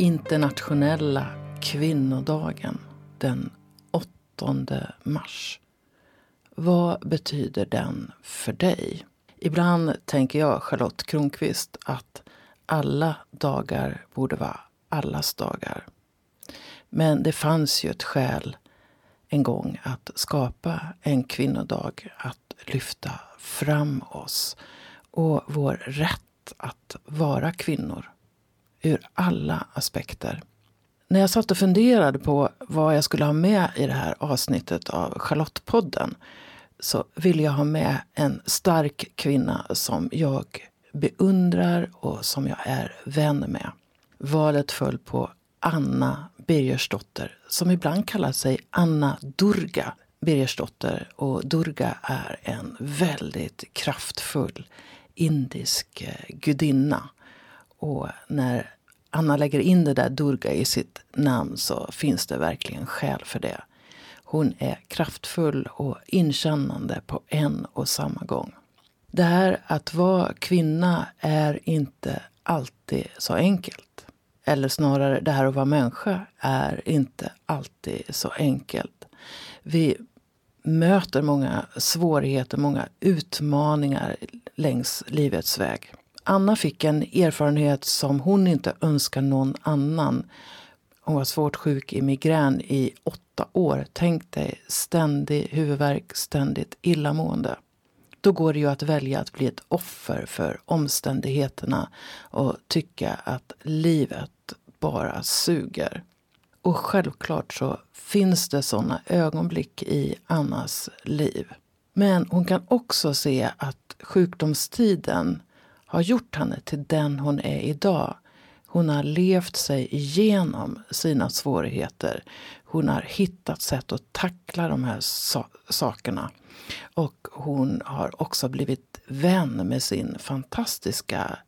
internationella kvinnodagen den 8 mars. Vad betyder den för dig? Ibland tänker jag, Charlotte Kronqvist, att alla dagar borde vara allas dagar. Men det fanns ju ett skäl en gång att skapa en kvinnodag, att lyfta fram oss och vår rätt att vara kvinnor ur alla aspekter. När jag satt och funderade på vad jag skulle ha med i det här avsnittet av Charlottepodden så ville jag ha med en stark kvinna som jag beundrar och som jag är vän med. Valet föll på Anna Birgersdotter som ibland kallar sig Anna Durga Birgersdotter. Och Durga är en väldigt kraftfull indisk eh, gudinna. Och när Anna lägger in det där Durga i sitt namn så finns det verkligen skäl för det. Hon är kraftfull och inkännande på en och samma gång. Det här att vara kvinna är inte alltid så enkelt. Eller snarare, det här att vara människa är inte alltid så enkelt. Vi möter många svårigheter, många utmaningar längs livets väg. Anna fick en erfarenhet som hon inte önskar någon annan. Hon var svårt sjuk i migrän i åtta år. Tänk dig ständig huvudvärk, ständigt illamående. Då går det ju att välja att bli ett offer för omständigheterna och tycka att livet bara suger. Och självklart så finns det sådana ögonblick i Annas liv. Men hon kan också se att sjukdomstiden har gjort henne till den hon är idag. Hon har levt sig igenom sina svårigheter. Hon har hittat sätt att tackla de här so sakerna. Och hon har också blivit vän med sin fantastiska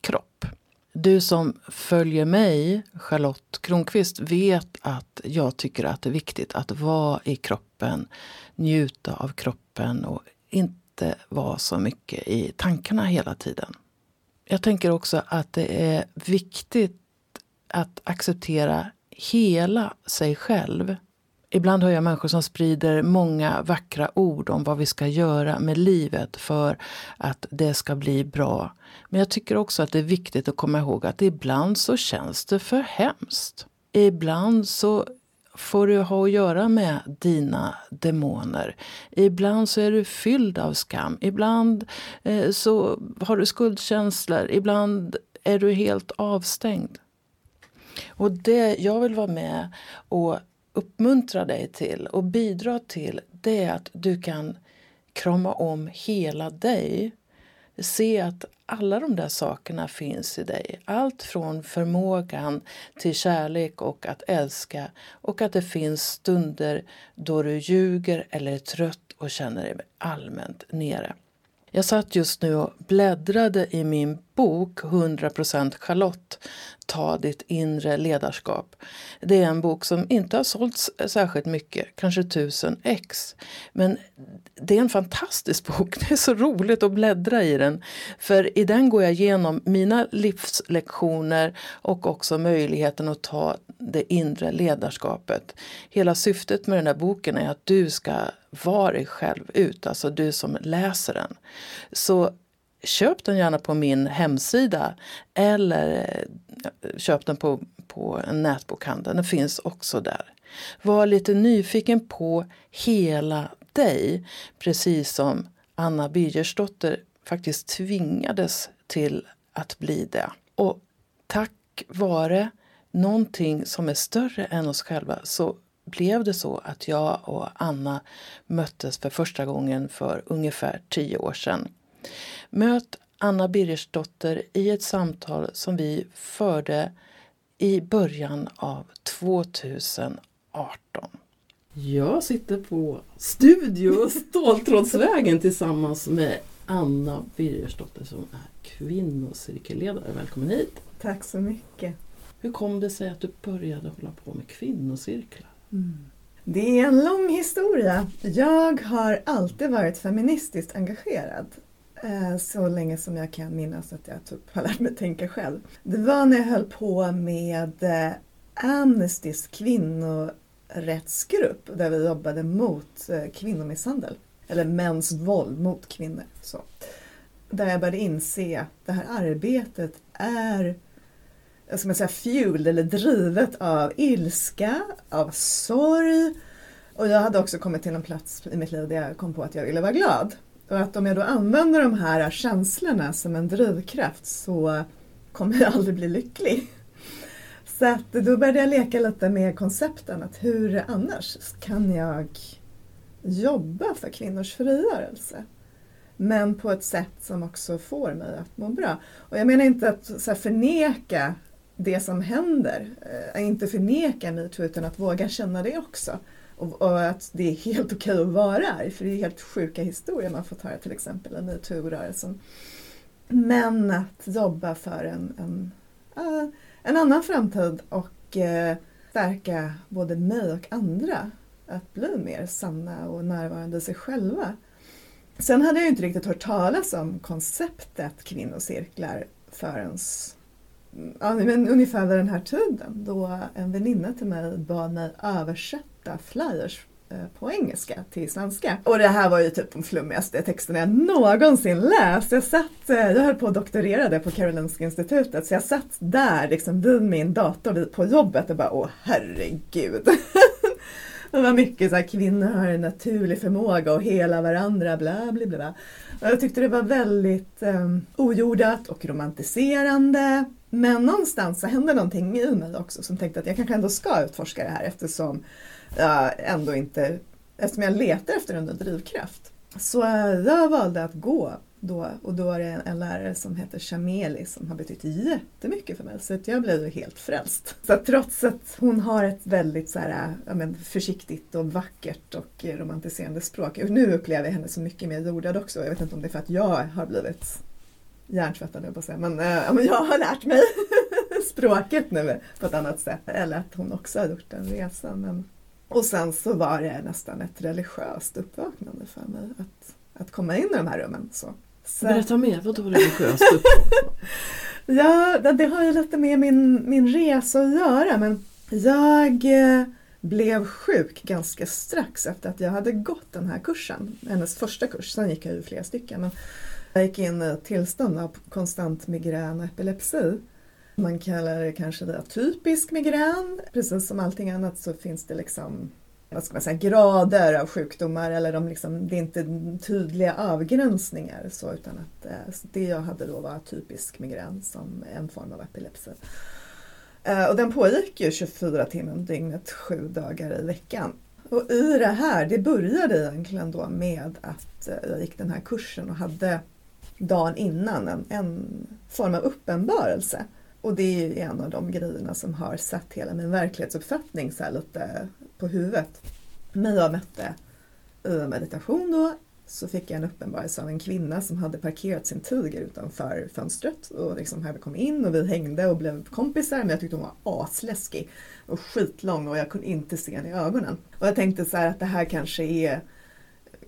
kropp. Du som följer mig, Charlotte Kronqvist, vet att jag tycker att det är viktigt att vara i kroppen, njuta av kroppen och inte vara så mycket i tankarna hela tiden. Jag tänker också att det är viktigt att acceptera hela sig själv. Ibland hör jag människor som sprider många vackra ord om vad vi ska göra med livet för att det ska bli bra. Men jag tycker också att det är viktigt att komma ihåg att ibland så känns det för hemskt. Ibland så får du ha att göra med dina demoner. Ibland så är du fylld av skam. Ibland eh, så har du skuldkänslor. Ibland är du helt avstängd. Och det jag vill vara med och uppmuntra dig till och bidra till det är att du kan krama om hela dig. Se att alla de där sakerna finns i dig. Allt från förmågan till kärlek och att älska och att det finns stunder då du ljuger eller är trött och känner dig allmänt nere. Jag satt just nu och bläddrade i min bok 100% Charlotte Ta ditt inre ledarskap. Det är en bok som inte har sålts särskilt mycket, kanske tusen ex. Men det är en fantastisk bok. Det är så roligt att bläddra i den. För i den går jag igenom mina livslektioner och också möjligheten att ta det inre ledarskapet. Hela syftet med den här boken är att du ska vara dig själv ut, alltså du som läser den. Så köp den gärna på min hemsida eller eh, köp den på, på en nätbokhandel. Den finns också där. Var lite nyfiken på hela dig, precis som Anna Birgersdotter faktiskt tvingades till att bli det. Och tack vare någonting som är större än oss själva så blev det så att jag och Anna möttes för första gången för ungefär tio år sedan. Möt Anna Birgersdotter i ett samtal som vi förde i början av 2018. Jag sitter på Studio Ståltrådsvägen tillsammans med Anna Birgersdotter som är kvinnocirkelledare. Välkommen hit! Tack så mycket! Hur kom det sig att du började hålla på med kvinnocirklar? Mm. Det är en lång historia. Jag har alltid varit feministiskt engagerad Eh, så länge som jag kan minnas att jag typ har lärt mig tänka själv. Det var när jag höll på med eh, Amnestys kvinnorättsgrupp där vi jobbade mot eh, kvinnomisshandel. Eller mäns våld mot kvinnor. Så. Där jag började inse att det här arbetet är ska man säga, fueled eller drivet av ilska, av sorg. Och jag hade också kommit till en plats i mitt liv där jag kom på att jag ville vara glad. Och att om jag då använder de här känslorna som en drivkraft så kommer jag aldrig bli lycklig. Så att då började jag leka lite med koncepten att hur annars kan jag jobba för kvinnors frigörelse? Men på ett sätt som också får mig att må bra. Och jag menar inte att så förneka det som händer, eh, inte förneka metoo utan att våga känna det också. Och, och, att det är helt okej att vara arg, för det är helt sjuka historier man fått höra till exempel i metoo-rörelsen. Men att jobba för en, en, en annan framtid och eh, stärka både mig och andra att bli mer sanna och närvarande i sig själva. Sen hade jag inte riktigt hört talas om konceptet kvinnocirklar förrän ja, men ungefär vid den här tiden då en väninna till mig bad mig översätta flyers eh, på engelska till svenska. Och det här var ju typ de flummigaste texterna jag någonsin läst. Jag satt, eh, jag höll på att doktorera på Karolinska institutet så jag satt där liksom vid min dator på jobbet och bara åh herregud. Det var mycket så här, kvinnor har en naturlig förmåga att hela varandra, bla bla bla. Och jag tyckte det var väldigt eh, ojordat och romantiserande. Men någonstans så hände någonting i mig också som tänkte att jag kanske ändå ska utforska det här eftersom ändå inte, eftersom jag letar efter en drivkraft. Så jag valde att gå då och då var det en, lärare som heter Shameli som har betytt jättemycket för mig så att jag blev helt frälst. Så att trots att hon har ett väldigt så här, ja, men, försiktigt och vackert och romantiserande språk. Nu upplever jag henne som mycket mer jordad också. Jag vet inte om det är för att jag har blivit hjärntvättad jag på att säga. Men, äh, men jag har lärt mig språket nu på ett annat sätt. Eller att hon också har gjort den resan. Men... Och sen så var det nästan ett religiöst uppvaknande för mig att, att komma in i de här rummen. Så. Så... Berätta mer, vadå religiöst uppvaknande? ja, det har ju lite med min, min resa att göra. Men jag eh, blev sjuk ganska strax efter att jag hade gått den här kursen. Hennes första kurs, sen gick jag ju flera stycken. Men jag gick in i ett tillstånd av konstant migrän och epilepsi. Man kallar det kanske det atypisk migrän. Precis som allting annat så finns det liksom vad ska man säga, grader av sjukdomar eller de liksom, det är inte tydliga avgränsningar. Så, utan att, eh, det jag hade då var typisk migrän som en form av epilepsi. Eh, och den pågick ju 24 timmar om dygnet, sju dagar i veckan. Och i det här, det började egentligen då med att eh, jag gick den här kursen och hade dagen innan en, en form av uppenbarelse. Och det är en av de grejerna som har satt hela min verklighetsuppfattning så lite på huvudet. När jag mötte i meditation då så fick jag en uppenbarelse av en kvinna som hade parkerat sin tiger utanför fönstret och liksom hade kom in och vi hängde och blev kompisar men jag tyckte hon var asläskig och skitlång och jag kunde inte se henne i ögonen. Och jag tänkte så att det här kanske är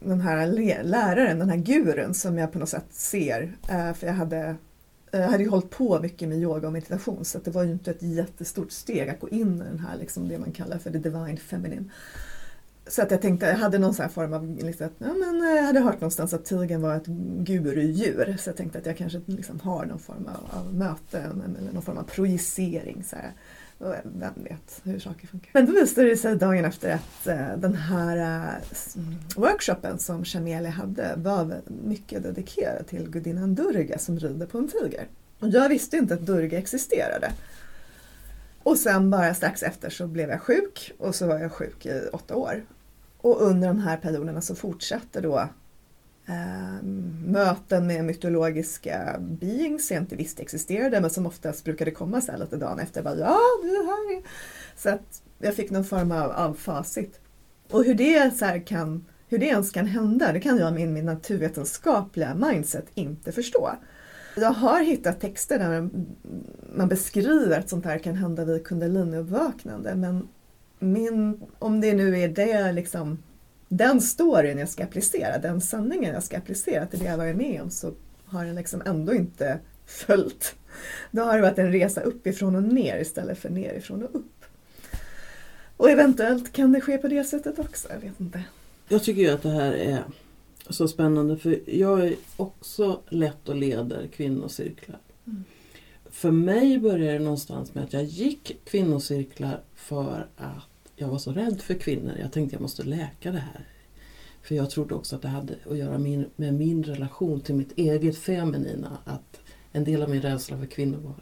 den här läraren, den här gurun som jag på något sätt ser. Eh, för jag hade, jag hade ju hållit på mycket med yoga och meditation så det var ju inte ett jättestort steg att gå in i den här, liksom det man kallar för the divine feminine. Så att jag tänkte, jag hade någon sån form av, liksom, ja, men eh, jag hade hört någonstans att tigern var ett gurudjur. Så jag tänkte att jag kanske liksom har någon form av, av möte eller någon form av projicering. Så här. Vem vet hur saker funkar. Men då visade det sig dagen efter att eh, den här eh, workshopen som Shameli hade var mycket dedikerad till gudinnan Durga som rider på en tiger. Och jag visste inte att Durga existerade. Och sen bara strax efter så blev jag sjuk och så var jag sjuk i åtta år. Och under de här perioderna så fortsatte då Eh, möten med mytologiska beings jag inte visste existerade men som oftast brukade komma så här lite dagen efter. Bara, ja, du är. Så att jag fick någon form av, av facit. Och hur det, så kan, hur det ens kan hända, det kan jag med min naturvetenskapliga mindset inte förstå. Jag har hittat texter där man beskriver att sånt här kan hända vid kundaliniuppvaknande men min, om det nu är det liksom den storyn jag ska applicera, den sanningen jag ska applicera till det jag varit med om så har den liksom ändå inte följt. Då har det varit en resa uppifrån och ner istället för nerifrån och upp. Och eventuellt kan det ske på det sättet också, jag vet inte. Jag tycker ju att det här är så spännande för jag är också lätt och leder kvinnocirklar. Mm. För mig började det någonstans med att jag gick kvinnocirklar för att jag var så rädd för kvinnor. Jag tänkte jag måste läka det här. För jag trodde också att det hade att göra min, med min relation till mitt eget feminina. Att en del av min rädsla för kvinnor var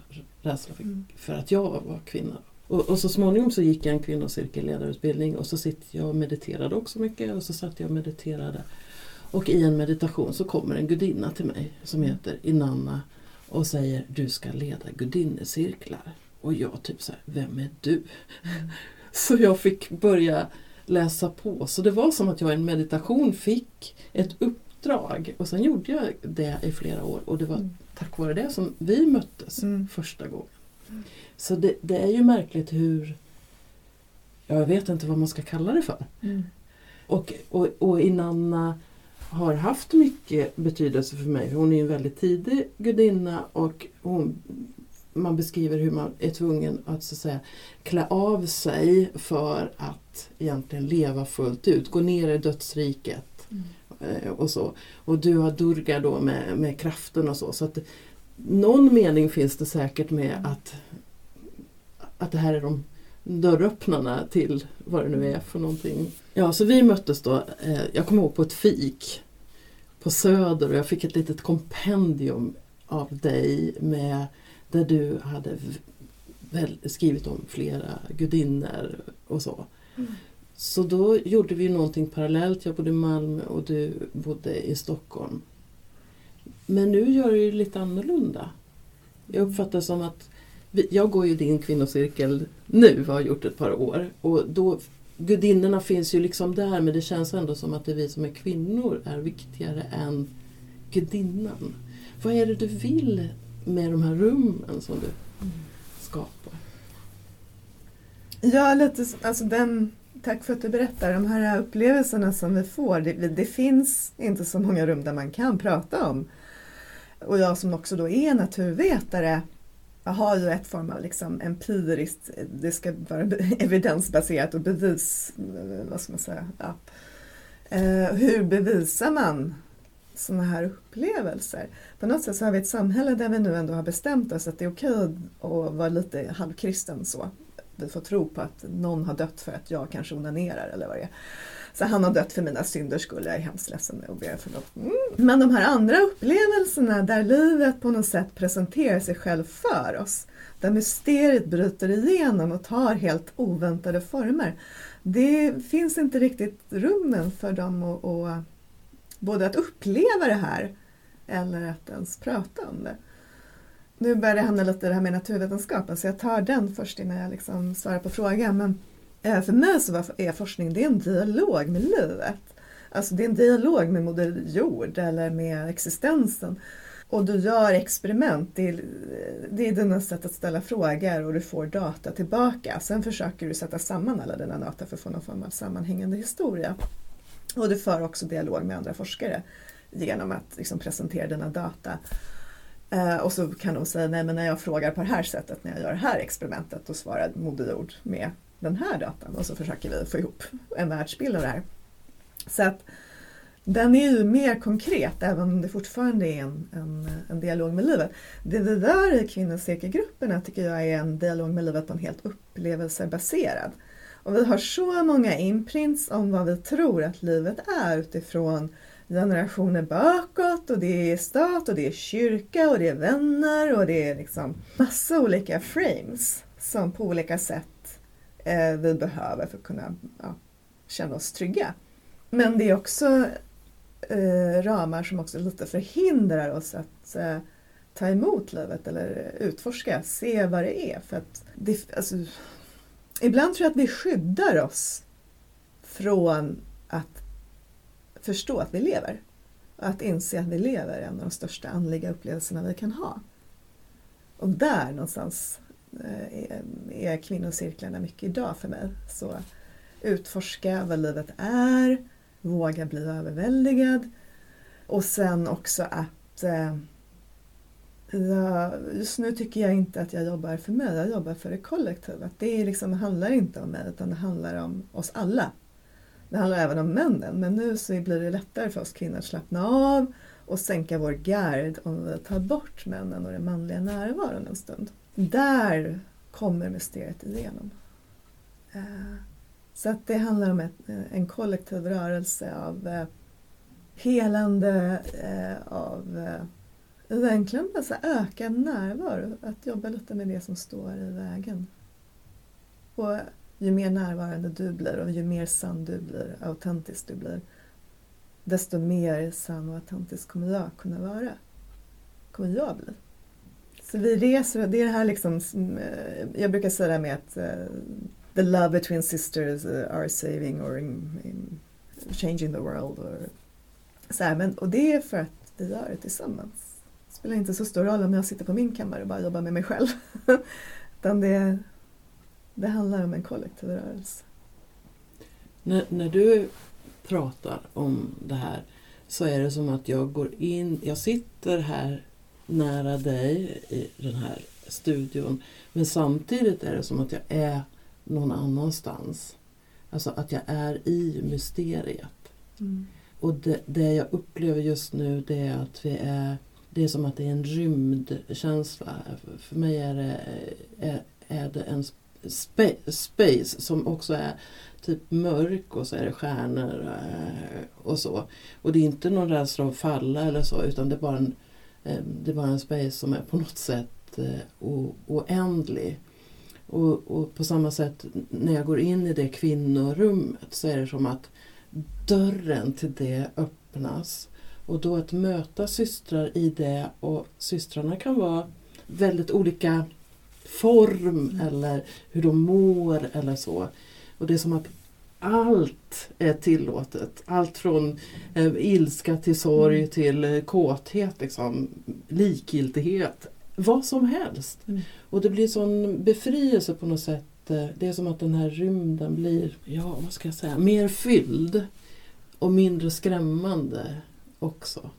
rädsla för, Mm. för att jag var kvinna. Och, och så småningom så gick jag en kvinnocirkelledarutbildning och så sitter jag och mediterade också mycket och så satt jag och mediterade. Och i en meditation så kommer en gudinna till mig som heter Inanna och säger du ska leda gudinnecirklar. Och jag typ så här, vem är du? Så jag fick börja läsa på. Så det var som att jag i en meditation fick ett uppdrag och sen gjorde jag det i flera år och det var Mm. tack vare det som vi möttes Mm. första gången. Så det, det är ju märkligt hur, ja, jag vet inte vad man ska kalla det för. Mm. Och, och, och Inanna har haft mycket betydelse för mig. Hon är en väldigt tidig gudinna och hon, man beskriver hur man är tvungen att, så att säga, klä av sig för att egentligen leva fullt ut, gå ner i dödsriket Mm. eh, och så. Och du har Durga då med, med kraften och så. så att någon mening finns det säkert med att, att det här är de dörröppnarna till vad det nu är för någonting. Ja, så vi möttes då, eh, jag kommer ihåg på ett fik på Söder och jag fick ett litet kompendium av dig med där du hade skrivit om flera gudinnor och så. Mm. Så då gjorde vi någonting parallellt. Jag bodde i Malmö och du bodde i Stockholm. Men nu gör det ju lite annorlunda. Jag uppfattar som att jag går ju din kvinnocirkel nu och har gjort ett par år. Och då, gudinnorna finns ju liksom där men det känns ändå som att det är vi som är kvinnor är viktigare än gudinnan. Vad är det du vill med de här rummen som du skapar? Ja, lite alltså den, tack för att du berättar. De här upplevelserna som vi får, det, det finns inte så många rum där man kan prata om. Och jag som också då är naturvetare, jag har ju ett form av liksom empiriskt, det ska vara evidensbaserat och bevis, eh, vad ska man säga, ja. Eh, hur bevisar man sådana här upplevelser? På något sätt så har vi ett samhälle där vi nu ändå har bestämt oss att det är okej att vara lite halvkristen så. Vi får tro på att någon har dött för att jag kanske onanerar eller vad det är. Så han har dött för mina synders skull, jag är hemskt ledsen och ber förlåt. Mm. Men de här andra upplevelserna där livet på något sätt presenterar sig själv för oss, där mysteriet bryter igenom och tar helt oväntade former. Det finns inte riktigt rummen för dem att, att både att uppleva det här eller att ens prata om det. Nu börjar det hamna lite det här med naturvetenskapen så jag tar den först innan jag liksom svarar på frågan. Men eh, för mig så är forskning det är en dialog med livet. Alltså det är en dialog med Moder Jord eller med existensen. Och du gör experiment, det är, det är dina sätt att ställa frågor och du får data tillbaka. Sen försöker du sätta samman alla dina data för att få någon form av sammanhängande historia. Och du för också dialog med andra forskare genom att liksom presentera dina data. Eh, och så kan de säga, nej men när jag frågar på det här sättet, när jag gör det här experimentet, då svarar Moder Jord med den här datan. Och så försöker vi få ihop en världsbild av det här. Så att den är ju mer konkret, även om det fortfarande är en, en, en dialog med livet. Det vi gör i kvinnocirkelgrupperna tycker jag är en dialog med livet på en helt upplevelsebaserad. Och vi har så många imprints om vad vi tror att livet är utifrån generationer bakåt och det är stat och det är kyrka och det är vänner och det är liksom massa olika frames som på olika sätt eh, vi behöver för att kunna ja, känna oss trygga. Men det är också eh, ramar som också lite förhindrar oss att eh, ta emot livet eller utforska, se vad det är. För att det, alltså, ibland tror jag att vi skyddar oss från att förstå att vi lever. Och att inse att vi lever är en av de största andliga upplevelserna vi kan ha. Och där någonstans eh, är, kvinnocirklarna mycket idag för mig. Så utforska vad livet är, våga bli överväldigad. Och sen också att eh, just nu tycker jag inte att jag jobbar för mig, jag jobbar för det kollektiva. Det liksom, handlar inte om mig utan det handlar om oss alla. Det handlar även om männen men nu så blir det lättare för oss kvinnor att slappna av och sänka vår gard om vi tar bort männen och den manliga närvaron en stund. Där kommer mysteriet igenom. Eh, så att det handlar om eh, en kollektiv rörelse av eh, helande, av egentligen bara alltså, ökad närvaro. Att jobba lite med det som står i vägen. Och ju mer närvarande du blir och ju mer sann du blir, autentisk du blir, desto mer sann och autentisk kommer jag kunna vara. Kommer jag bli. Så vi reser, det är det här liksom, mm, eh, jag brukar säga det här med att uh, the love between sisters eh, are saving or in, in changing the world. Or, så här, men, och det är för att vi gör det tillsammans. Spelar inte så stor roll om jag sitter på min kammare och bara jobbar med mig själv. Utan det, det handlar om en kollektiv rörelse. När, när du pratar om det här så är det som att jag går in, jag sitter här nära dig i den här studion men samtidigt är det som att jag är någon annanstans. Alltså att jag är i mysteriet. Mm. Och det, det, jag upplever just nu det är att vi är det är som att det är en rymdkänsla. För mig är det, är, är det en space som också är typ mörk och så är det stjärnor eh, och så. Och det är inte någon rädsla att falla eller så utan det är bara en, eh, det är bara en space som är på något sätt eh, oändlig. Och, och, på samma sätt när jag går in i det kvinnorummet så är det som att dörren till det öppnas. Och då att möta systrar i det och systrarna kan vara väldigt olika form mm. eller hur de mår eller så. Och det är som att allt är tillåtet. Allt från eh, ilska till sorg mm. till eh, kåthet, liksom, likgiltighet. Vad som helst. Mm. Och det blir sån befrielse på något sätt. Det är som att den här rymden blir, ja vad ska jag säga, mer fylld. Och mindre skrämmande också.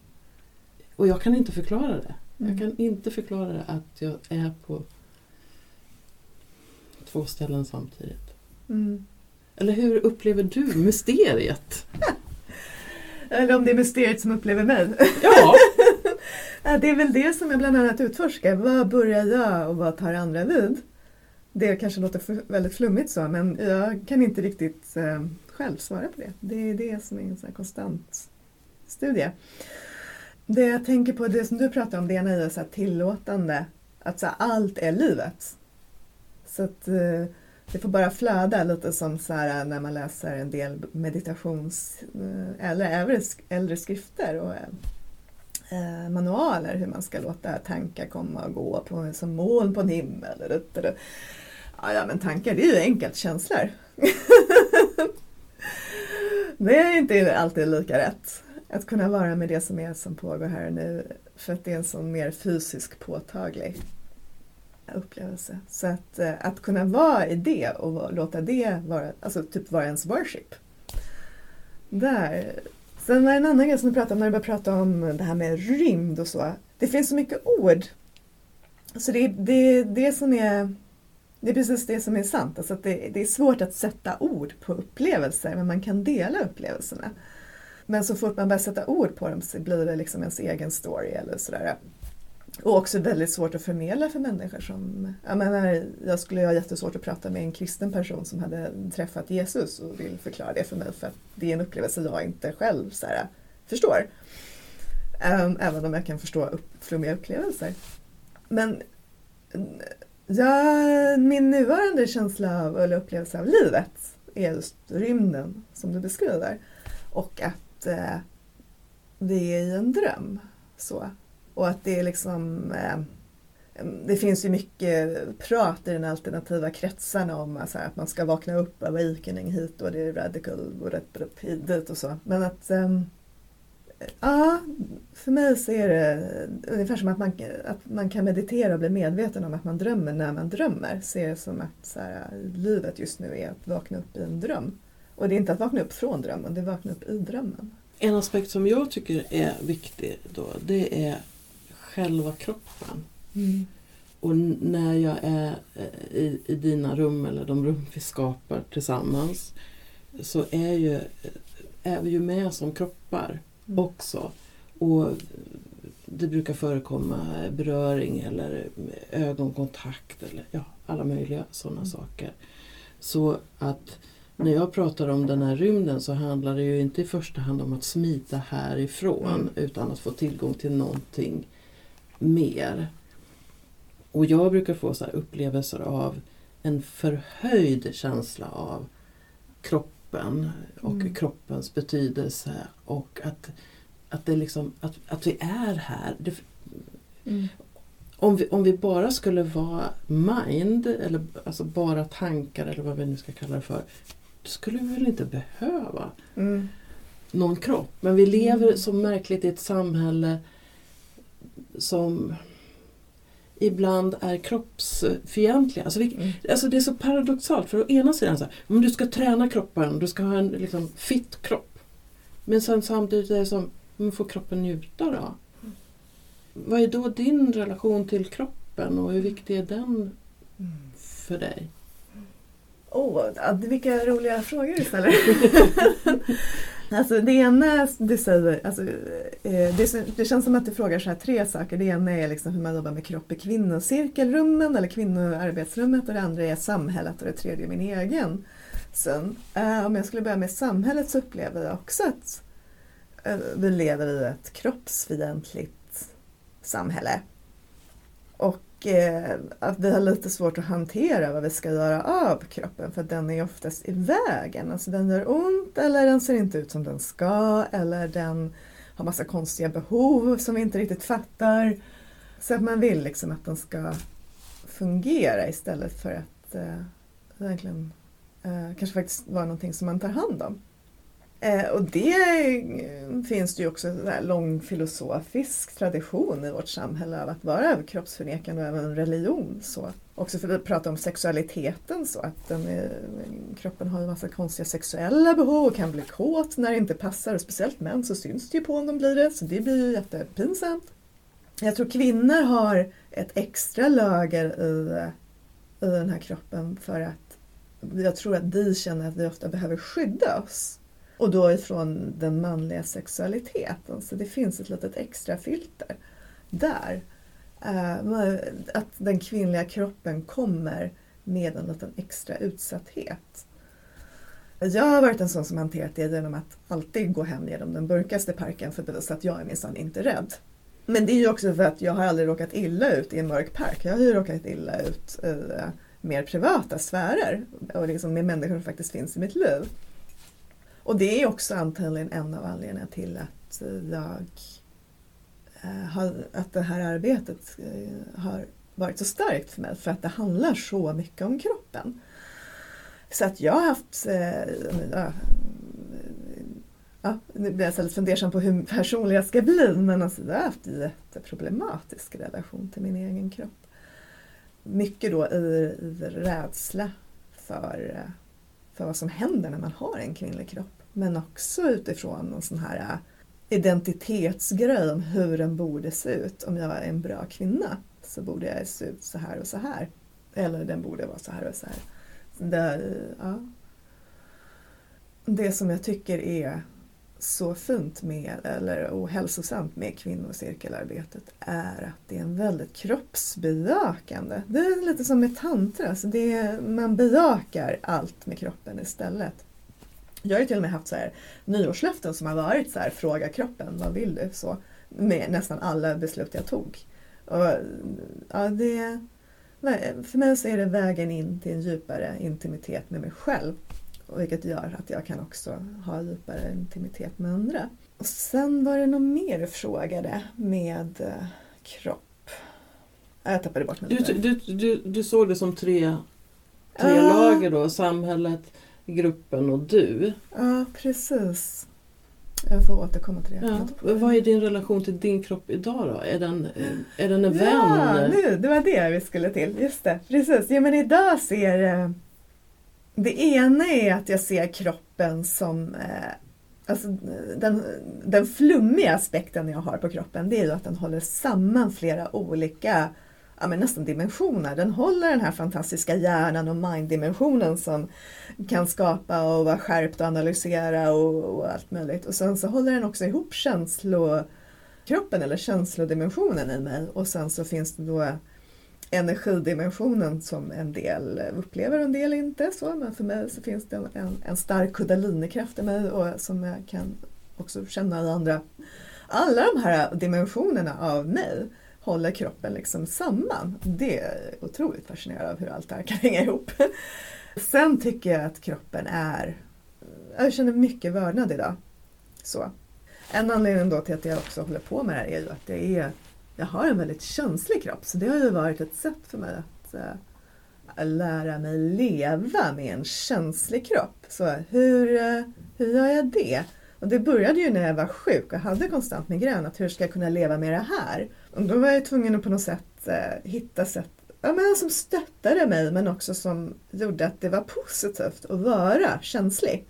Och jag kan inte förklara det. Mm. Jag kan inte förklara det att jag är på två ställen samtidigt. Mm. Eller hur upplever du mysteriet? Eller om det är mysteriet som upplever mig. Ja. det är väl det som jag bland annat utforskar. Vad börjar jag och vad tar andra vid? Det kanske låter väldigt flummigt så men jag kan inte riktigt eh, själv svara på det. Det är det som är en sån konstant studie. Det jag tänker på, det som du pratar om, det ena är så tillåtande. Att så allt är livet. Så att eh, det får bara flöda lite som så här, eh, när man läser en del meditations eh, eller äldre, äldre skrifter och eh, manualer hur man ska låta tankar komma och gå på, som moln på en himmel. Ja, ja, men tankar det är ju enkelt, känslor. det är inte alltid lika rätt. Att kunna vara med det som är som pågår här och nu för att det är en sån mer fysisk påtaglig upplevelse. Så att, eh, att kunna vara i det och låta det vara, alltså typ vara ens worship. Där. Sen var det en annan grej som du pratade om när du började prata om det här med rymd och så. Det finns så mycket ord. Så det är det, det som är det är precis det som är sant. Alltså att det, det, är svårt att sätta ord på upplevelser men man kan dela upplevelserna. Men så fort man börjar sätta ord på dem så blir det liksom ens egen story eller sådär. Och också väldigt svårt att förmedla för människor som... Jag menar, jag skulle ha jättesvårt att prata med en kristen person som hade träffat Jesus och vill förklara det för mig för att det är en upplevelse jag inte själv så här, förstår. Um, även om jag kan förstå upp, flummiga upplevelser. Men ja, min nuvarande känsla av, eller upplevelse av livet är just rymden som du beskriver. Och att eh, vi är i en dröm. Så och att det är liksom eh, det finns ju mycket prat i den alternativa kretsarna om alltså, att man ska vakna upp, awakening hit och det är radical och rätt dit och så. Men att eh, Ja, för mig så är det ungefär som att man, att man kan meditera och bli medveten om att man drömmer när man drömmer. Ser det som att så här, livet just nu är att vakna upp i en dröm. Och Och det är inte att vakna upp från drömmen, det är att vakna upp i drömmen. En aspekt som jag tycker är viktig då, det är själva kroppen. Och n- när jag är eh, i, i dina rum eller de rum vi skapar tillsammans så är, ju, är vi ju med som kroppar Mm. också. Och det brukar förekomma beröring eller ögonkontakt eller ja, alla möjliga sådana Mm. saker. Så att när jag pratar om den här rymden så handlar det ju inte i första hand om att smita härifrån Mm. utan att få tillgång till någonting mer. Och jag brukar få så här upplevelser av en förhöjd känsla av kroppen och Mm. kroppens betydelse och att, att, det liksom, att, att vi är här. Det, Mm. om, vi, om vi bara skulle vara mind, eller alltså bara tankar eller vad vi nu ska kalla det för, skulle vi väl inte behöva Mm. någon kropp. Men vi lever Mm. så märkligt i ett samhälle som ibland är kroppsfientliga. Alltså vi, Mm. alltså det är så paradoxalt för å ena sidan så här, du ska träna kroppen, du ska ha en liksom, fit kropp. Men sen samtidigt är det som, men får kroppen njuta då? Vad är då din relation till kroppen och hur viktig är den för dig? Åh, oh, vilka roliga frågor du ställer. alltså det ena du säger, alltså, eh, det, det känns som att du frågar så här tre saker. Det ena är liksom hur man jobbar med kropp i kvinnocirkelrummen eller kvinnoarbetsrummet och det andra är samhället och det tredje är min egen syn. Uh, eh, om jag skulle börja med samhället så upplever jag också att uh, vi lever i ett kroppsfientligt samhälle. Och eh, att vi har lite svårt att hantera vad vi ska göra av kroppen för att den är oftast i vägen. Alltså den gör ont eller den ser inte ut som den ska eller den har massa konstiga behov som vi inte riktigt fattar. Så att man vill liksom att den ska fungera istället för att eh, verkligen eh, kanske faktiskt vara någonting som man tar hand om. Eh, och det finns det ju också en lång filosofisk tradition i vårt samhälle av att vara överkroppsförnekande och även religion. Så. Också för att prata om sexualiteten så att den är, kroppen har en massa konstiga sexuella behov och kan bli kåt när det inte passar och speciellt män så syns det ju på om de blir det så det blir ju jättepinsamt. Jag tror kvinnor har ett extra lager i, i den här kroppen för att jag tror att vi känner att vi ofta behöver skydda oss. Och då ifrån den manliga sexualiteten. Så det finns ett litet extra filter där. Eh, att den kvinnliga kroppen kommer med en liten extra utsatthet. Jag har varit en sån som hanterat det genom att alltid gå hem genom den mörkaste parken för att bevisa att jag är minsann inte rädd. Men det är ju också för att jag har aldrig råkat illa ut i en mörk park. Jag har ju råkat illa ut i mer privata sfärer och liksom med människor som faktiskt finns i mitt liv. Och det är också antagligen en av anledningarna till att eh, jag eh, har, att det här arbetet eh, har varit så starkt för mig. För att det handlar så mycket om kroppen. Så att jag har haft Ja, nu blir jag lite fundersam på hur personlig jag ska bli men alltså, jag har haft en jätteproblematisk relation till min egen kropp. Mycket då i, i rädsla för för vad som händer när man har en kvinnlig kropp. Men också utifrån en sån här äh, identitetsgrej om hur den borde se ut. Om jag är en bra kvinna så borde jag se ut så här och så här. Eller den borde vara så här och så här. Det, ja. det som jag tycker är så fint med, eller ohälsosamt med kvinnocirkelarbetet är att det är en väldigt kroppsbejakande. Det är lite som med tantra, så det är, man bejakar allt med kroppen istället. Jag har ju till och med haft så här nyårslöften som har varit så här, fråga kroppen, vad vill du? Så, med nästan alla beslut jag tog. Och, ja, det, för mig så är det vägen in till en djupare intimitet med mig själv. Vilket gör att jag kan också ha djupare intimitet med andra. Och sen var det nog mer du frågade med eh, kropp. Jag tappade bort mig du, du, du, du såg det som tre, tre Ah. lager då, samhället, gruppen och du. Ja, precis. Jag får återkomma till det. Ja. Vad är din relation till din kropp idag då? Är den, är den en Ja, vän? nu, det var det vi skulle till. Just det, precis. Ja, men idag ser Det ena är att jag ser kroppen som eh, Alltså den, den flummiga aspekten jag har på kroppen det är ju att den håller samman flera olika ja, men nästan dimensioner. Den håller den här fantastiska hjärnan och mind-dimensionen som kan skapa och vara skärpt och analysera och, och, allt möjligt. Och sen så håller den också ihop känslokroppen eller känslodimensionen i mig och sen så finns det då energidimensionen som en del upplever och en del inte. Så, men för mig så finns det en, en stark kudalinekraft i mig och som jag kan också känna i andra. Alla de här dimensionerna av mig håller kroppen liksom samman. Det är otroligt fascinerande av hur allt det här kan hänga ihop. Sen tycker jag att kroppen är... Jag känner mycket vördnad idag. Så. En anledning då till att jag också håller på med det här är ju att det är jag har en väldigt känslig kropp så det har ju varit ett sätt för mig att äh, lära mig leva med en känslig kropp. Så hur, äh, hur gör jag det? Och det började ju när jag var sjuk och hade konstant migrän. Att hur ska jag kunna leva med det här? Och då var jag tvungen att på något sätt eh, hitta sätt ja, men som stöttade mig men också som gjorde att det var positivt att vara känslig.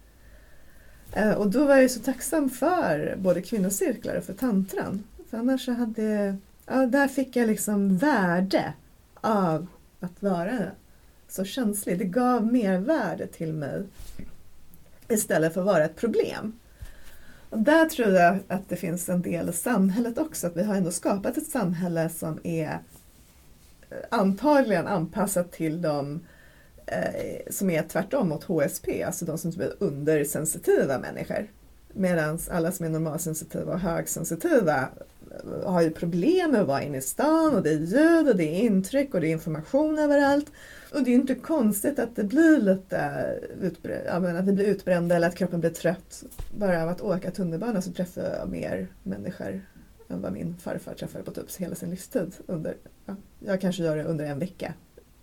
Eh, och då var jag så tacksam för både kvinnocirklar och för tantran. För annars så hade ja, där fick jag liksom värde av att vara så känslig. Det gav mer värde till mig istället för att vara ett problem. Där tror jag att det finns en del i samhället också, att vi har ändå skapat ett samhälle som är eh, antagligen anpassat till de eh, som är tvärtom mot HSP, alltså de som typ är undersensitiva människor. Medan alla som är normalsensitiva och högsensitiva eh, har ju problem med att vara inne i stan och det är ljud och det är intryck och det är information överallt. Och det är inte konstigt att det blir lite utbrända, att vi blir utbrända eller att kroppen blir trött. Bara av att åka tunnelbana så träffar jag mer människor än vad min farfar träffade på typ hela sin livstid. Under, ja, jag kanske gör det under en vecka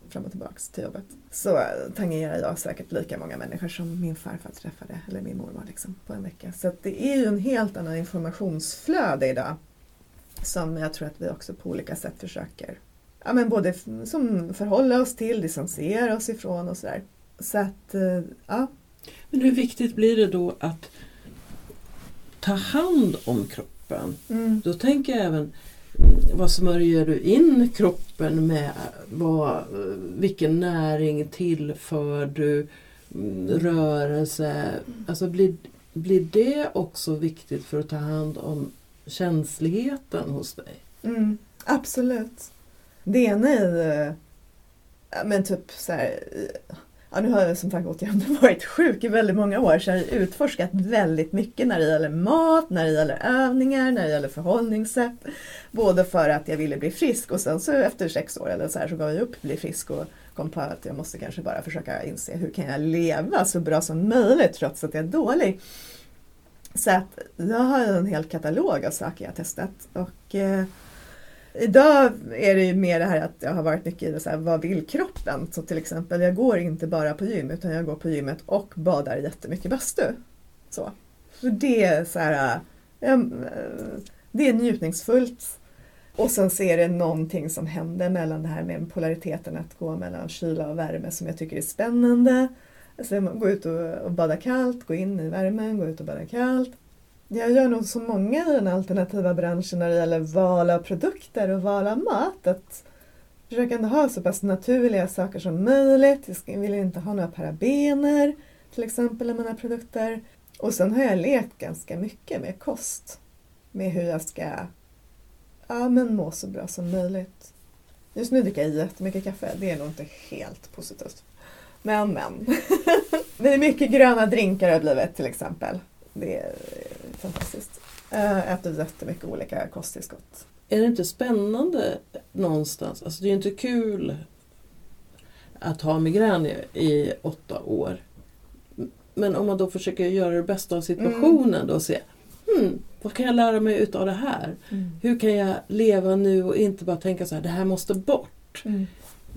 fram och tillbaks till jobbet. Så tangerar jag säkert lika många människor som min farfar träffade, eller min mormor liksom, på en vecka. Så det är ju en helt annan informationsflöde idag som jag tror att vi också på olika sätt försöker ja, men både som förhålla oss till, distansera oss ifrån och sådär. Så att, eh, ja. Men hur viktigt blir det då att ta hand om kroppen? Mm. Då tänker jag även vad smörjer du in kroppen med? Vad, vilken näring tillför du? Mm, rörelse? Alltså blir, blir det också viktigt för att ta hand om känsligheten hos dig? Mm, absolut. Det ena är eh, ju, men typ så här, eh, ja, nu har jag som sagt återigen varit sjuk i väldigt många år så jag har utforskat väldigt mycket när det gäller mat, när det gäller övningar, när det gäller förhållningssätt. Både för att jag ville bli frisk och sen så efter sex år eller så här så gav jag upp bli frisk och kom på att jag måste kanske bara försöka inse hur kan jag leva så bra som möjligt trots att jag är dålig. Så att jag har en hel katalog av saker jag har testat. Och, eh, idag är det ju mer det här att jag har varit mycket i det så här, vad vill kroppen? Så till exempel, jag går inte bara på gym utan jag går på gymmet och badar jättemycket bastu. Så. För det är så här, eh, eh, det är njutningsfullt. Och sen så är det någonting som händer mellan det här med polariteten att gå mellan kyla och värme som jag tycker är spännande. Alltså gå ut och, och bada kallt, gå in i värmen, gå ut och bada kallt. Jag gör nog så många i den alternativa branschen när det gäller val av produkter och val av mat. Att försöka ändå ha så pass naturliga saker som möjligt. Jag vill inte ha några parabener till exempel i mina produkter. Och sen har jag lekt ganska mycket med kost. Med hur jag ska ja, men må så bra som möjligt. Just nu dricker jag jättemycket kaffe. Det är nog inte helt positivt. Men men. det är mycket gröna drinkar har blivit till exempel. Det är fantastiskt. Jag äter jättemycket olika kosttillskott. Är det inte spännande någonstans? Alltså det är inte kul att ha migrän i, i åtta år. Men om man då försöker göra det bästa av situationen mm. då och se hmm, vad kan jag lära mig utav det här? Mm. Hur kan jag leva nu och inte bara tänka så här, det här måste bort. Mm.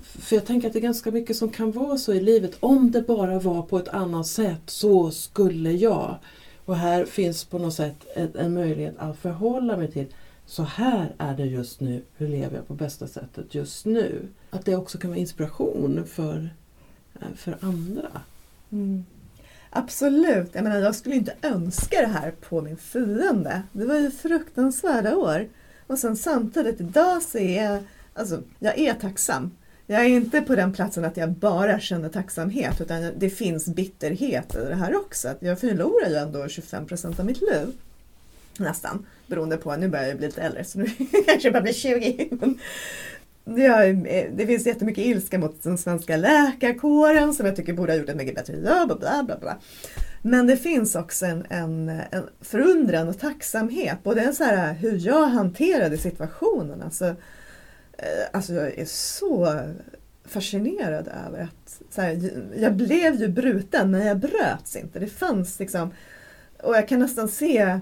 För jag tänker att det är ganska mycket som kan vara så i livet. Om det bara var på ett annat sätt så skulle jag. Och här finns på något sätt en möjlighet att förhålla mig till så här är det just nu, hur lever jag på bästa sättet just nu? Att det också kan vara inspiration för, eh, för andra. Mm. Absolut. Jag menar, jag skulle inte önska det här på min fiende. Det var ju fruktansvärda år. Och sen samtidigt, idag så är jag, alltså, jag är tacksam. Jag är inte på den platsen att jag bara känner tacksamhet utan det finns bitterhet i det här också. Att jag förlorar ju ändå 25 procent av mitt liv. Nästan. Beroende på, nu börjar jag bli lite äldre så nu kanske jag bara blir 20. Men Ja, eh, det finns jättemycket ilska mot den svenska läkarkåren som jag tycker borde ha gjort ett mycket bättre jobb. Och bla, bla, bla. Men det finns också en, en, en förundran och tacksamhet. Både så här, hur jag hanterade situationen. Alltså, Eh, alltså jag är så fascinerad över att så här, jag blev ju bruten men jag bröts inte. Det fanns liksom, och jag kan nästan se,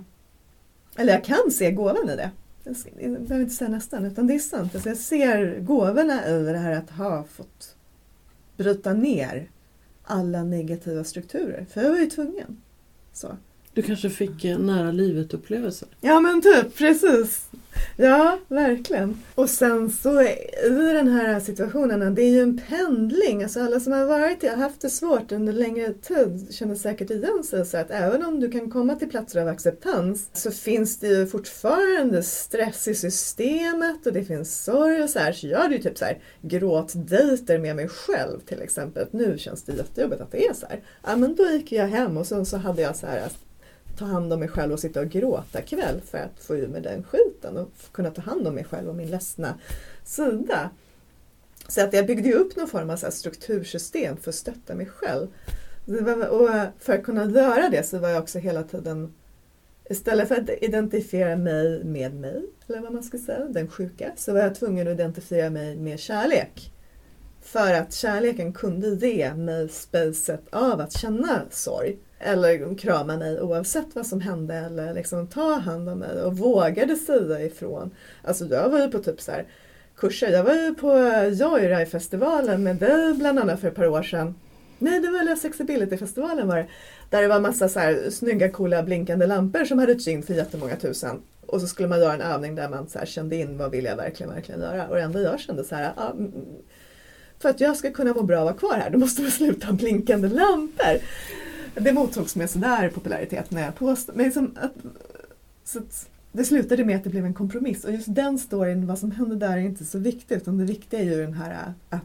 eller jag kan se gåvan i det jag behöver inte säga nästan, utan det är sant. Alltså jag ser gåvorna i det här att ha fått bryta ner alla negativa strukturer. För jag var ju tvungen. Så. Du kanske fick eh, nära livet-upplevelser? Ja men typ, precis. Ja, verkligen. Och sen så i den här situationen, det är ju en pendling. Alltså alla som har varit har haft det svårt under längre tid känner säkert igen sig. Så att även om du kan komma till platser av acceptans så finns det ju fortfarande stress i systemet och det finns sorg och så här. Så jag hade ju typ så här gråtdejter med mig själv till exempel. Nu känns det jättejobbigt att det är så här. Ja men då gick jag hem och sen så hade jag så här ta hand om mig själv och sitta och gråta kväll för att få ur mig den skiten och kunna ta hand om mig själv och min ledsna sida. Så att jag byggde upp någon form av så struktursystem för att stötta mig själv. och för att kunna göra det så var jag också hela tiden Istället för att identifiera mig med mig, eller vad man ska säga, den sjuka, så var jag tvungen att identifiera mig med kärlek. För att kärleken kunde ge mig spacet av att känna sorg eller krama mig oavsett vad som hände eller liksom ta hand om mig och vågade säga ifrån. Alltså jag var ju på typ så här kurser, jag var ju på Joyride-festivalen med dig bland annat för ett par år sedan. Nej, det var sexability-festivalen var det. Där det var massa så här snygga, coola, blinkande lampor som hade in för jättemånga tusen. Och så skulle man göra en övning där man så här kände in vad vill jag verkligen, verkligen göra. Och det enda jag kände så här, ah, för att jag ska kunna må bra och vara kvar här, då måste man sluta ha blinkande lampor det mottogs med sådär popularitet när jag påstod. Men liksom att, så att det slutade med att det blev en kompromiss och just den storyn, vad som hände där är inte så viktigt utan det viktiga är ju den här att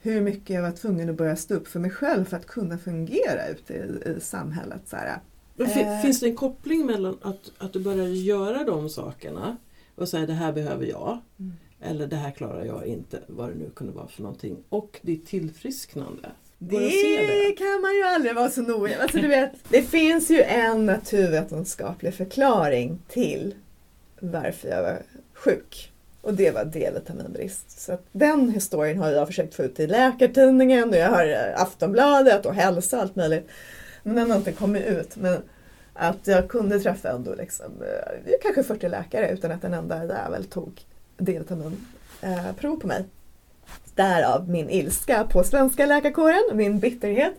hur mycket jag var tvungen att börja stå upp för mig själv för att kunna fungera ute i, i samhället. Så här. Eh. Finns det en koppling mellan att, att du börjar göra de sakerna och säga det här behöver jag mm. Eller det här klarar jag inte, vad det nu kunde vara för någonting, och ditt tillfrisknande? Det, det, kan man ju aldrig vara så noga alltså, du vet, Det finns ju en naturvetenskaplig förklaring till varför jag var sjuk. Och det var D-vitaminbrist. Så den historien har jag försökt få ut i Läkartidningen och jag har eh, Aftonbladet och Hälsa och allt möjligt. Men den har inte kommit ut. Men att jag kunde träffa ändå liksom, eh, kanske 40 läkare utan att en enda jävel tog D-vitaminprov eh, på mig. Därav min ilska på svenska läkarkåren, min bitterhet.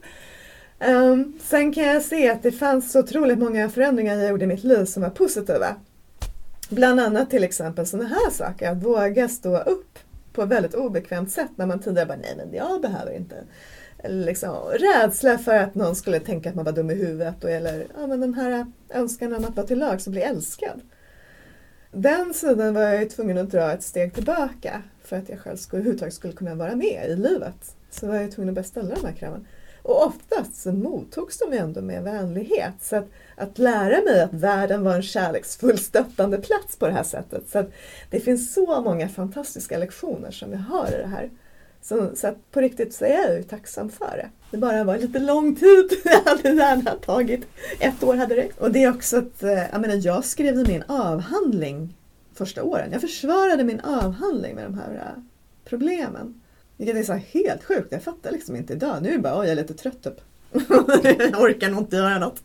Um, sen kan jag se att det fanns så otroligt många förändringar jag gjorde i mitt liv som var positiva. Bland annat till exempel sådana här saker, att våga stå upp på ett väldigt obekvämt sätt när man tidigare bara nej men jag behöver inte. Liksom, rädsla för att någon skulle tänka att man var dum i huvudet och, eller ja, men den här önskan om att vara till lag och bli älskad. Den sidan var jag tvungen att dra ett steg tillbaka för att jag själv skulle, överhuvudtaget skulle kunna vara med i livet. Så var jag tvungen att börja ställa de här kraven. Och oftast så mottogs de ändå med vänlighet. Så att, att lära mig att världen var en kärleksfull stöttande plats på det här sättet. Så att det finns så många fantastiska lektioner som vi har i det här. Så, så att på riktigt så är jag ju tacksam för det. Det bara var lite lång tid. det hade gärna tagit ett år hade det. Och det är också att, eh, jag menar jag skrev min avhandling första åren. Jag försvarade min avhandling med de här eh, problemen. Vilket är så helt sjukt, jag fattar liksom inte idag. Nu är det bara, oj jag är lite trött typ. jag orkar nog inte göra något.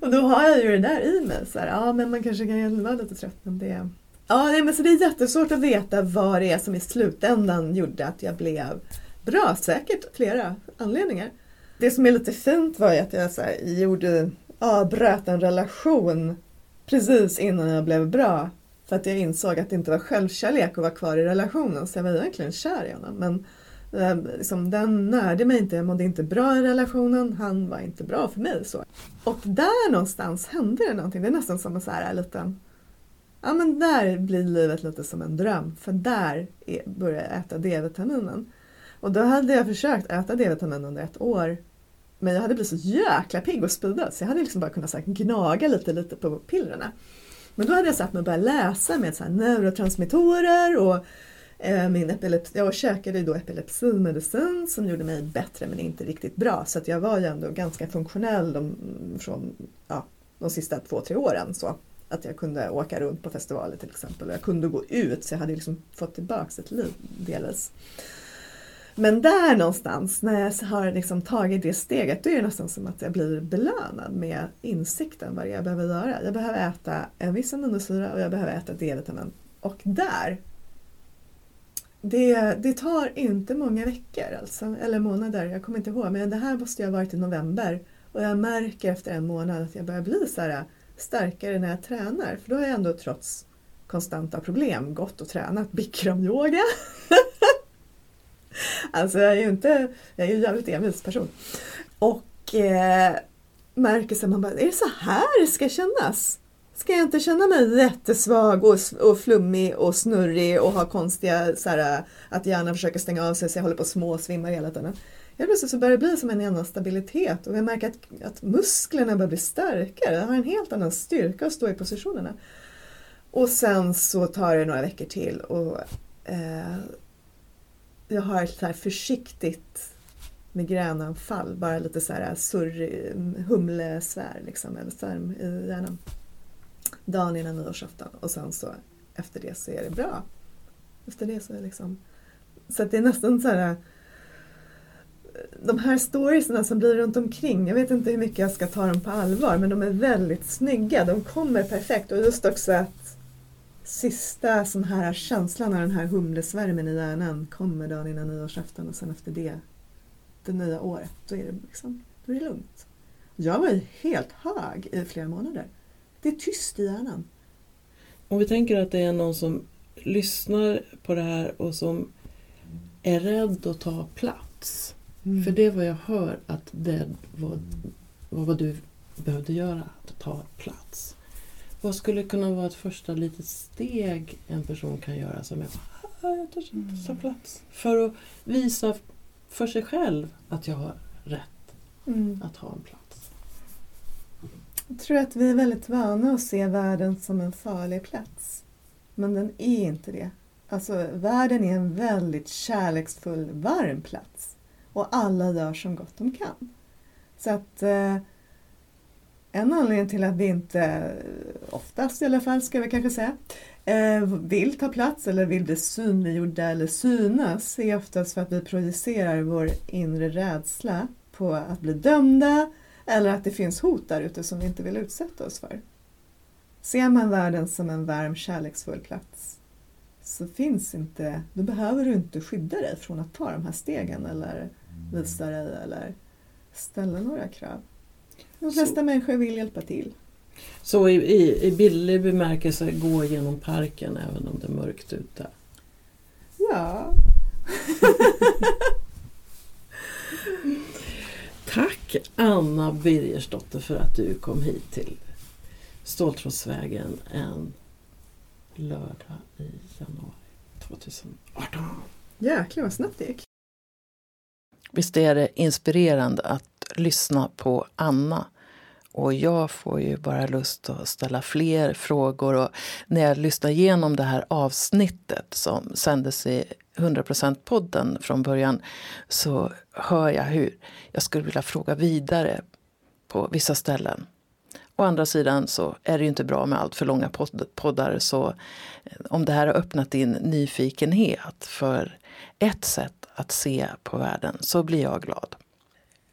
Och då har jag ju det där i mig. Så här, ja men man kanske kan vara lite trött men det... Ja nej, men så det är jättesvårt att veta vad det är som i slutändan gjorde att jag blev bra. Säkert flera anledningar. Det som är lite fint var ju att jag så här, gjorde, avbröt en relation precis innan jag blev bra för att jag insåg att det inte var självkärlek att vara kvar i relationen så jag var egentligen kär i honom. Men eh, liksom, den närde mig inte, jag mådde inte bra i relationen, han var inte bra för mig. Så. Och där någonstans hände det någonting. Det är nästan som en så här liten Ja men där blir livet lite som en dröm för där börjar jag äta D-vitaminen. Och då hade jag försökt äta D-vitamin under ett år men jag hade blivit så jäkla pigg och speedad så jag hade liksom bara kunnat så här, gnaga lite, lite på pillerna. Men då hade jag satt mig och börjat läsa med så här, neurotransmittorer och eh, min epilepsi, jag käkade då epilepsimedicin som gjorde mig bättre men inte riktigt bra. Så att jag var ju ändå ganska funktionell de, från ja, de sista två, tre åren. Så att jag kunde åka runt på festivaler till exempel jag kunde gå ut så jag hade liksom fått tillbaka ett liv delvis. Men där någonstans, när jag har liksom tagit det steget, då är det nästan som att jag blir belönad med insikten vad jag behöver göra. Jag behöver äta en viss aminosyra och jag behöver äta D-vitamin. Och där, det, det tar inte många veckor alltså, eller månader, jag kommer inte ihåg, men det här måste jag ha varit i november. Och jag märker efter en månad att jag börjar bli så här starkare när jag tränar. För då har jag ändå trots konstanta problem gått och tränat bikramyoga. alltså jag är ju inte, jag är ju en jävligt envis person. Och eh, märker så man bara, är det så här det ska kännas? Ska jag inte känna mig jättesvag och, och flummig och snurrig och ha konstiga, så här, att hjärnan försöker stänga av sig så jag håller på att småsvimma hela tiden. Helt plötsligt så börjar det bli som en annan stabilitet och jag märker att, att musklerna börjar bli starkare. Jag har en helt annan styrka att stå i positionerna. Och sen så tar det några veckor till och eh, jag har ett så här försiktigt migränanfall, bara lite så här surr, humlesvär liksom, eller svärm i hjärnan. Dagen innan nyårsafton och sen så efter det så är det bra. Efter det så är det liksom... Så att det är nästan så här de här storiesna som blir runt omkring, jag vet inte hur mycket jag ska ta dem på allvar, men de är väldigt snygga. De kommer perfekt och just också att sista sån här känslan av den här humlesvärmen i hjärnan kommer dagen innan nyårsafton och sen efter det, det nya året, då är det, liksom, då är det lugnt. Jag var ju helt hög i flera månader. Det är tyst i hjärnan. Om vi tänker att det är någon som lyssnar på det här och som är rädd att ta plats. Mm. För det är vad jag hör att det var, vad du behövde göra, att ta plats. Vad skulle kunna vara ett första litet steg en person kan göra som är ah, jag törs inte ta mm. plats. För att visa för sig själv att jag har rätt mm. att ha en plats. Jag tror att vi är väldigt vana att se världen som en farlig plats. Men den är inte det. Alltså världen är en väldigt kärleksfull, varm plats och alla gör som gott de kan. Så att eh, en anledning till att vi inte, eh, oftast i alla fall ska vi kanske säga, eh, vill ta plats eller vill bli synliggjorda eller synas är oftast för att vi projicerar vår inre rädsla på att bli dömda eller att det finns hot där ute som vi inte vill utsätta oss för. Ser man världen som en varm kärleksfull plats så finns inte, då behöver du inte skydda dig från att ta de här stegen eller visa dig eller ställa några krav. De flesta så. människor vill hjälpa till. Så i, i, i bildlig bemärkelse gå genom parken även om det är mörkt ute? Ja. Tack Anna Birgersdotter för att du kom hit till Ståltrådsvägen en lördag i januari 2018. Jäklar vad snabbt det gick. Visst är det inspirerande att lyssna på Anna. Och jag får ju bara lust att ställa fler frågor. Och när jag lyssnar igenom det här avsnittet som sändes i 100%-podden från början så hör jag hur jag skulle vilja fråga vidare på vissa ställen. Å andra sidan så är det ju inte bra med allt för långa poddar så om det här har öppnat din nyfikenhet för ett sätt att se på världen så blir jag glad.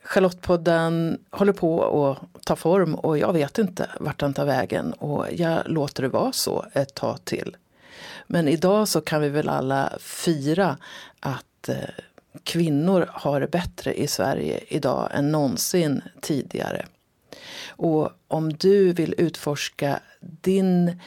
Charlottepodden håller på att ta form och jag vet inte vart den tar vägen och jag låter det vara så ett tag till. Men idag så kan vi väl alla fira att eh, kvinnor har det bättre i Sverige idag än någonsin tidigare. Och om du vill utforska din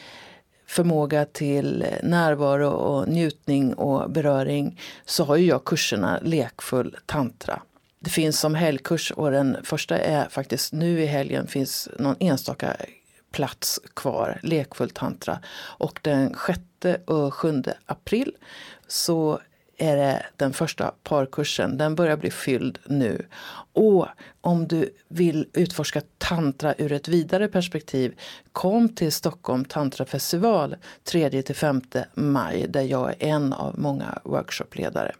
förmåga till närvaro och njutning och beröring så har ju jag kurserna Lekfull tantra. Det finns som helgkurs och den första är faktiskt nu i helgen finns någon enstaka plats kvar, Lekfull tantra. Och den 6 och 7 april så är det den första parkursen. Den börjar bli fylld nu. Och om du vill utforska tantra ur ett vidare perspektiv, kom till Stockholm tantrafestival 3-5 maj där jag är en av många workshopledare.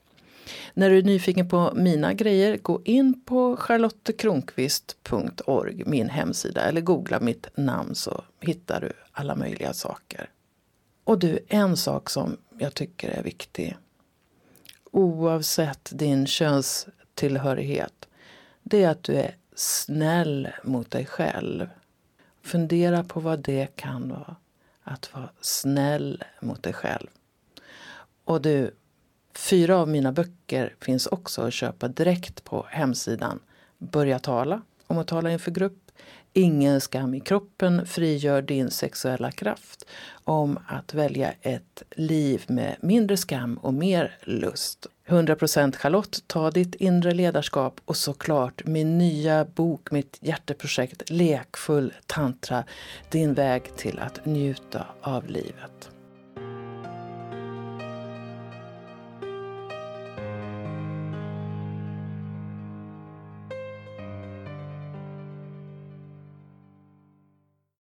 När du är nyfiken på mina grejer, gå in på charlottekronqvist.org, min hemsida, eller googla mitt namn så hittar du alla möjliga saker. Och du, en sak som jag tycker är viktig oavsett din könstillhörighet, det är att du är snäll mot dig själv. Fundera på vad det kan vara, att vara snäll mot dig själv. Och du, fyra av mina böcker finns också att köpa direkt på hemsidan. Börja tala, om att tala inför grupp. Ingen skam i kroppen frigör din sexuella kraft om att välja ett liv med mindre skam och mer lust. 100% Charlotte, ta ditt inre ledarskap och såklart min nya bok, mitt hjärteprojekt Lekfull tantra, din väg till att njuta av livet.